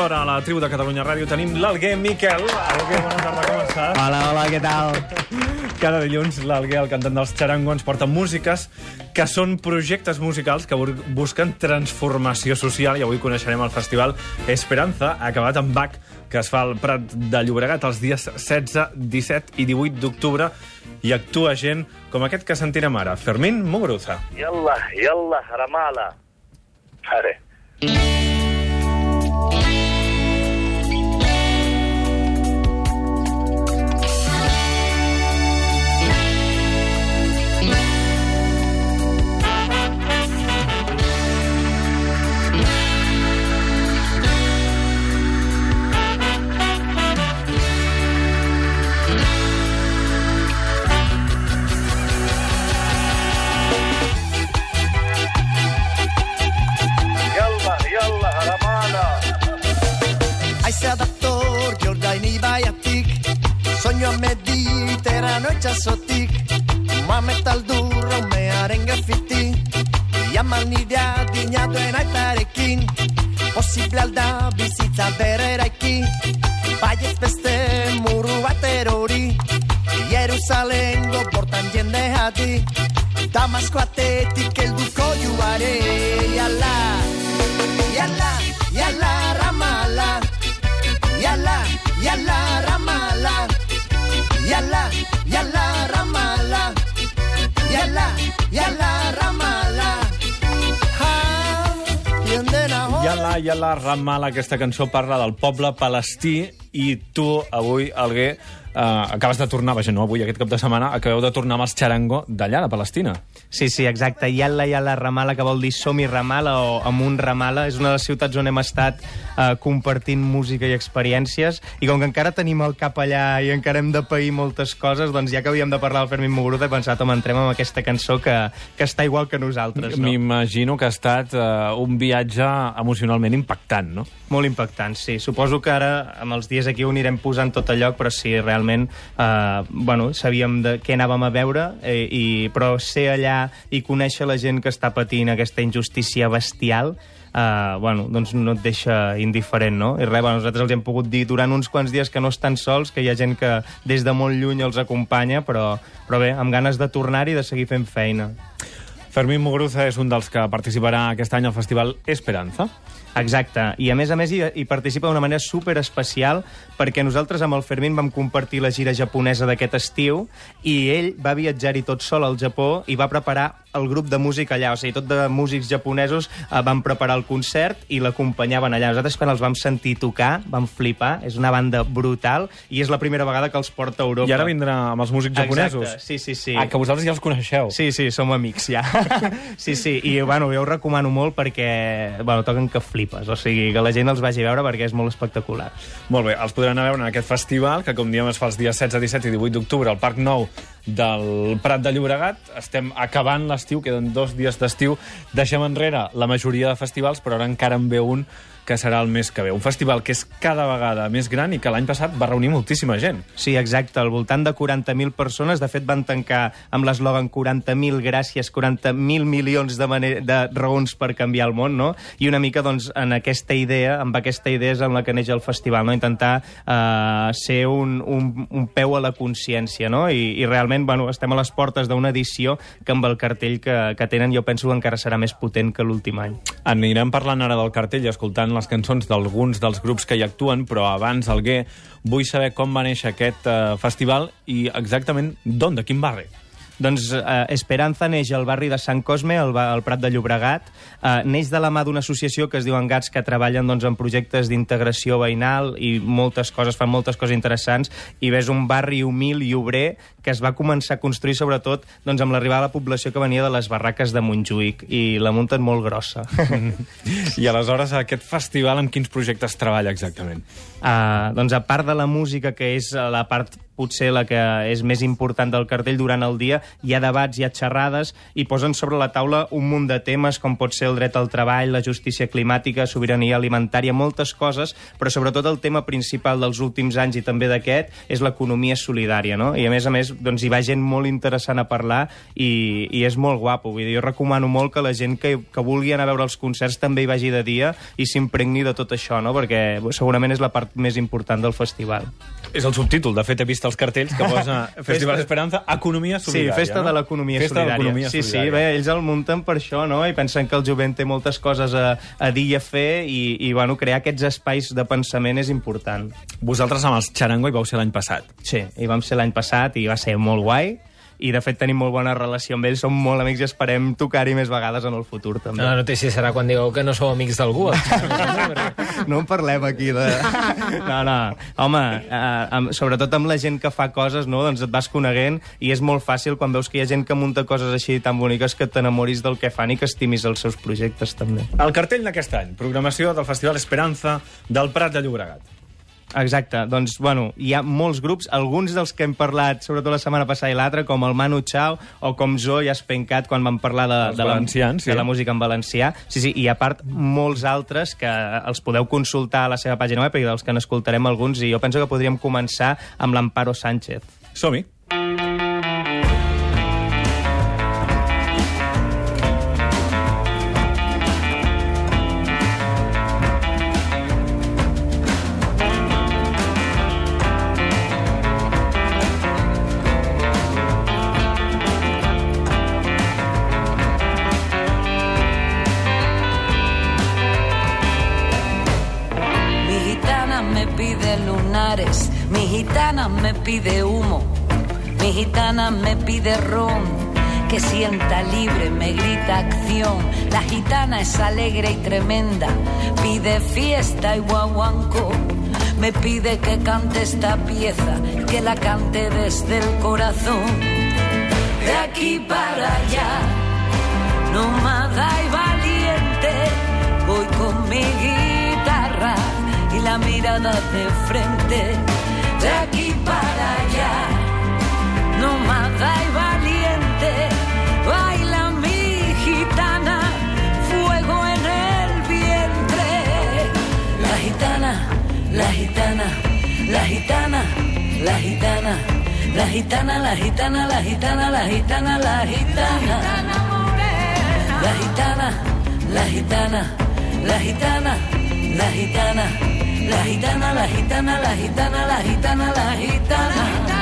hora a la tribu de Catalunya Ràdio tenim l'Alguer Miquel. Alguer, bona tarda, com estàs? Hola, hola, què tal? Cada dilluns l'Alguer, el cantant dels Charango, ens porta músiques que són projectes musicals que busquen transformació social i avui coneixerem el festival Esperanza, acabat amb Bach, que es fa al Prat de Llobregat els dies 16, 17 i 18 d'octubre i actua gent com aquest que sentirem ara, Fermín Muguruza. Yalla, yalla, ramala. Ara. Itxasotik Mohamed aldurra umearen grafiti Iamal nidea dinatuen aitarekin Posible alda bizitza berreraiki Baiez beste muru bat erori Jerusalengo portan jende hadi Damasko atetik elduko juare Yala, yala, yala ramala Yala, yala ramala Yala, yala ramala. Yala, yala ramala. Ha, yandena ho Yala, Yala, Ramal, aquesta cançó parla del poble palestí i tu avui, Alguer, eh, acabes de tornar, vaja, no avui, aquest cap de setmana, acabeu de tornar amb els Charango d'allà, de Palestina. Sí, sí, exacte. Yalla, Yalla, Ramala, que vol dir som-hi Ramala o amunt Ramala. És una de les ciutats on hem estat eh, compartint música i experiències. I com que encara tenim el cap allà i encara hem de pair moltes coses, doncs ja que havíem de parlar del Fermín Muguruza, he pensat, home, entrem amb aquesta cançó que, que està igual que nosaltres, no? M'imagino que ha estat eh, un viatge emocionalment impactant, no? Molt impactant, sí. Suposo que ara, amb els dies aquí, ho anirem posant tot a lloc, però sí, realment, eh, bueno, sabíem de què anàvem a veure, eh, i, però ser allà i conèixer la gent que està patint aquesta injustícia bestial, eh, bueno, doncs no et deixa indiferent, no? I res, bueno, nosaltres els hem pogut dir durant uns quants dies que no estan sols, que hi ha gent que des de molt lluny els acompanya, però, però bé, amb ganes de tornar-hi i de seguir fent feina. Fermín Muguruza és un dels que participarà aquest any al Festival Esperanza. Exacte, i a més a més hi, hi participa d'una manera super especial perquè nosaltres amb el Fermín vam compartir la gira japonesa d'aquest estiu i ell va viatjar-hi tot sol al Japó i va preparar el grup de música allà, o sigui, tot de músics japonesos eh, van preparar el concert i l'acompanyaven allà. Nosaltres quan els vam sentir tocar vam flipar, és una banda brutal i és la primera vegada que els porta a Europa. I ara vindrà amb els músics japonesos. Exacte, sí, sí, sí. Ah, que vosaltres ja els coneixeu. Sí, sí, som amics, ja. sí, sí, i bueno, jo ho recomano molt perquè, bueno, toquen que flipes, o sigui, que la gent els vagi a veure perquè és molt espectacular. Molt bé, els podran anar a veure en aquest festival, que com diem es fa els dies 16, 17 i 18 d'octubre al Parc Nou del Prat de Llobregat. Estem acabant l'estiu, queden dos dies d'estiu. Deixem enrere la majoria de festivals, però ara encara en ve un que serà el mes que ve. Un festival que és cada vegada més gran i que l'any passat va reunir moltíssima gent. Sí, exacte, al voltant de 40.000 persones. De fet, van tancar amb l'eslògan 40.000 gràcies, 40.000 milions de, maner de raons per canviar el món, no? I una mica, doncs, en aquesta idea, amb aquesta idea és en la que neix el festival, no? Intentar eh, ser un, un, un peu a la consciència, no? I, i realment, bueno, estem a les portes d'una edició que amb el cartell que, que tenen jo penso que encara serà més potent que l'últim any. Anirem parlant ara del cartell i escoltant les cançons d'alguns dels grups que hi actuen, però abans, Alguer, vull saber com va néixer aquest eh, festival i exactament d'on, de quin barri. Doncs eh, Esperanza neix al barri de Sant Cosme, al, al Prat de Llobregat. Eh, neix de la mà d'una associació que es diu Engats, que treballen doncs, en projectes d'integració veïnal i moltes coses, fan moltes coses interessants. I ves un barri humil i obrer que es va començar a construir sobretot doncs, amb l'arribada de la població que venia de les barraques de Montjuïc. I la munta és molt grossa. I aleshores, aquest festival amb quins projectes treballa exactament? Uh, doncs a part de la música, que és la part potser la que és més important del cartell durant el dia. Hi ha debats, hi ha xerrades, i posen sobre la taula un munt de temes, com pot ser el dret al treball, la justícia climàtica, sobirania alimentària, moltes coses, però sobretot el tema principal dels últims anys i també d'aquest és l'economia solidària, no? I a més a més, doncs hi va gent molt interessant a parlar i, i és molt guapo. Vull dir, jo recomano molt que la gent que, que vulgui anar a veure els concerts també hi vagi de dia i s'impregni de tot això, no? Perquè segurament és la part més important del festival. És el subtítol, de fet he vist els cartells que posa Festival Esperanza, Economia Solidària. Sí, Festa no? de l'Economia Solidària. de sí, sí, bé, ells el munten per això, no? I pensen que el jovent té moltes coses a, a dir i a fer i, i bueno, crear aquests espais de pensament és important. Vosaltres amb els Charango hi vau ser l'any passat. Sí, hi vam ser l'any passat i va ser molt guai i de fet tenim molt bona relació amb ells, som molt amics i esperem tocar-hi més vegades en el futur també. La notícia serà quan digueu que no sou amics d'algú. No en parlem aquí de... No, no. Home, eh, amb, sobretot amb la gent que fa coses, no? doncs et vas coneguent i és molt fàcil quan veus que hi ha gent que munta coses així tan boniques que t'enamoris del que fan i que estimis els seus projectes també. El cartell d'aquest any, programació del Festival Esperanza del Prat de Llobregat. Exacte, doncs, bueno, hi ha molts grups, alguns dels que hem parlat, sobretot la setmana passada i l'altra, com el Manu Chao o com Zo i Espencat, quan vam parlar de, Els de, la, sí. de la música en valencià. Sí, sí, i a part, molts altres que els podeu consultar a la seva pàgina web i dels que n'escoltarem alguns, i jo penso que podríem començar amb l'Amparo Sánchez. Som-hi. Gitana me pide humo, mi gitana me pide ron, que sienta libre, me grita acción. La gitana es alegre y tremenda, pide fiesta y guaguanco. Me pide que cante esta pieza, que la cante desde el corazón. De aquí para allá, nómada y valiente, voy con mi guitarra y la mirada de frente, de aquí para allá, nómada y valiente, baila mi gitana, fuego en el vientre, la gitana, la gitana, la gitana, la gitana. La gitana, la gitana, la gitana, la gitana, la gitana. La gitana, la gitana, la gitana, la gitana, la gitana, la gitana, la gitana, la gitana.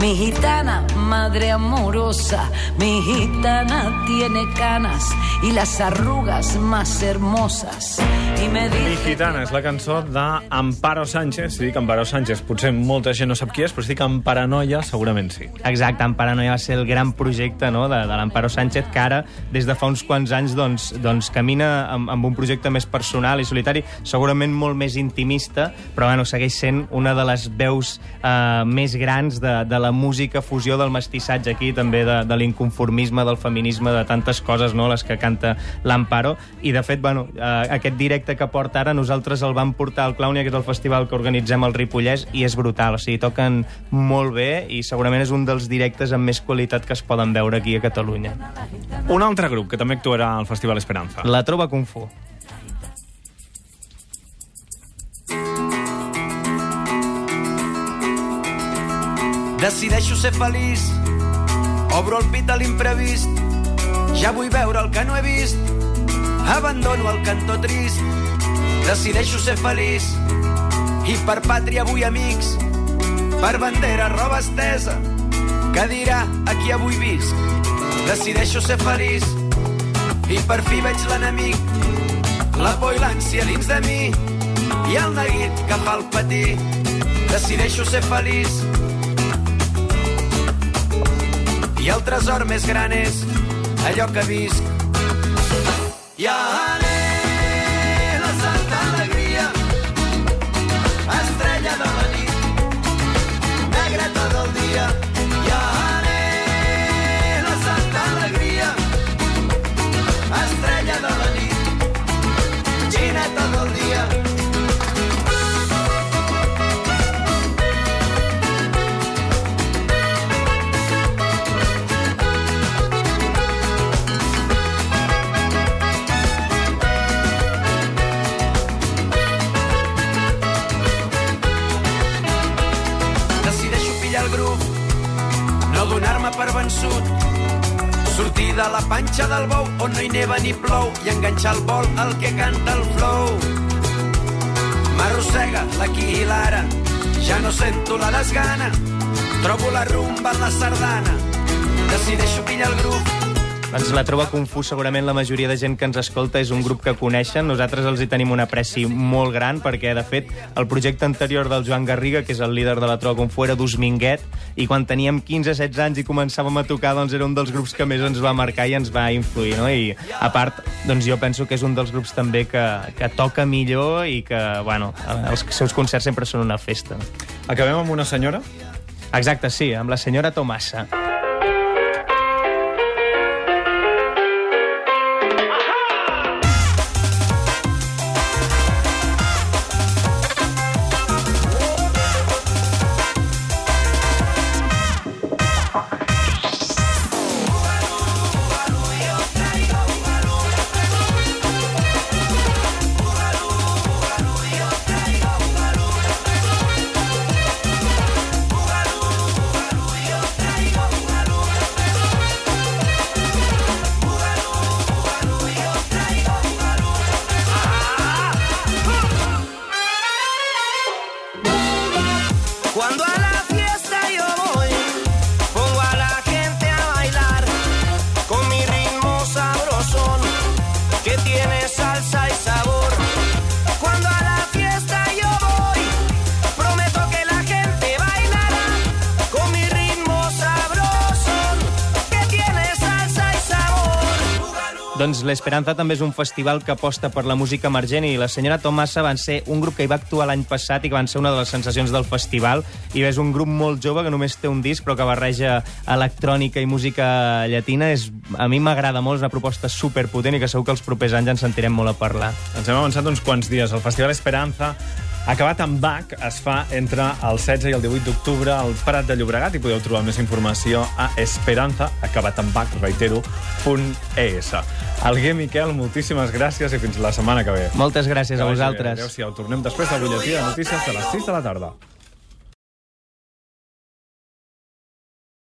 Mi gitana, madre amorosa, mi gitana tiene canas y las arrugas más hermosas. Mi gitana és la cançó d'Amparo Sánchez. Si dic Amparo Sánchez, potser molta gent no sap qui és, però si dic en Paranoia, segurament sí. Exacte, en Paranoia va ser el gran projecte no, de, de l'Amparo Sánchez, que ara, des de fa uns quants anys, doncs, doncs camina amb, amb un projecte més personal i solitari, segurament molt més intimista, però bueno, segueix sent una de les veus eh, més grans de, de la música, fusió del mestissatge aquí, també de, de l'inconformisme, del feminisme, de tantes coses, no?, les que canta l'Amparo, i de fet, bueno, eh, aquest directe que porta ara, nosaltres el vam portar al Clownia, que és el festival que organitzem al Ripollès, i és brutal, o sigui, toquen molt bé i segurament és un dels directes amb més qualitat que es poden veure aquí a Catalunya. Un altre grup que també actuarà al Festival Esperanza. La Trova Kung Fu. Decideixo ser feliç, obro el pit a l'imprevist, ja vull veure el que no he vist, abandono el cantó trist, decideixo ser feliç, i per pàtria vull amics, per bandera roba estesa, que dirà a qui avui visc. Decideixo ser feliç, i per fi veig l'enemic, la por i l'ànsia dins de mi, i el neguit que fa el patir. Decideixo ser feliç, i el tresor més gran és allò que visc. I panxa del bou on no hi neva ni plou i enganxar el vol al que canta el flow. M'arrossega l'aquí i l'ara, ja no sento la desgana, trobo la rumba en la sardana, decideixo pillar el grup, Doncs la troba confús, segurament la majoria de gent que ens escolta és un grup que coneixen. Nosaltres els hi tenim un apreci molt gran perquè, de fet, el projecte anterior del Joan Garriga, que és el líder de la troba confú, era d'Us Minguet, i quan teníem 15-16 anys i començàvem a tocar, doncs era un dels grups que més ens va marcar i ens va influir, no? I, a part, doncs jo penso que és un dels grups també que, que toca millor i que, bueno, els seus concerts sempre són una festa. Acabem amb una senyora? Exacte, sí, amb la senyora Tomassa. Cuando Doncs l'Esperanza també és un festival que aposta per la música emergent i la senyora Tomassa van ser un grup que hi va actuar l'any passat i que van ser una de les sensacions del festival i és un grup molt jove que només té un disc però que barreja electrònica i música llatina. És, a mi m'agrada molt, és una proposta superpotent i que segur que els propers anys en sentirem molt a parlar. Ens hem avançat uns quants dies. El Festival Esperanza acabat amb Bach es fa entre el 16 i el 18 d'octubre al Prat de Llobregat i podeu trobar més informació a esperanza, acabat amb Bach, reitero, .es. Alguer Miquel, moltíssimes gràcies i fins la setmana que ve. Moltes gràcies Que a vosaltres. Adéu-siau. Tornem després del butlletí de notícies de les 6 de la tarda.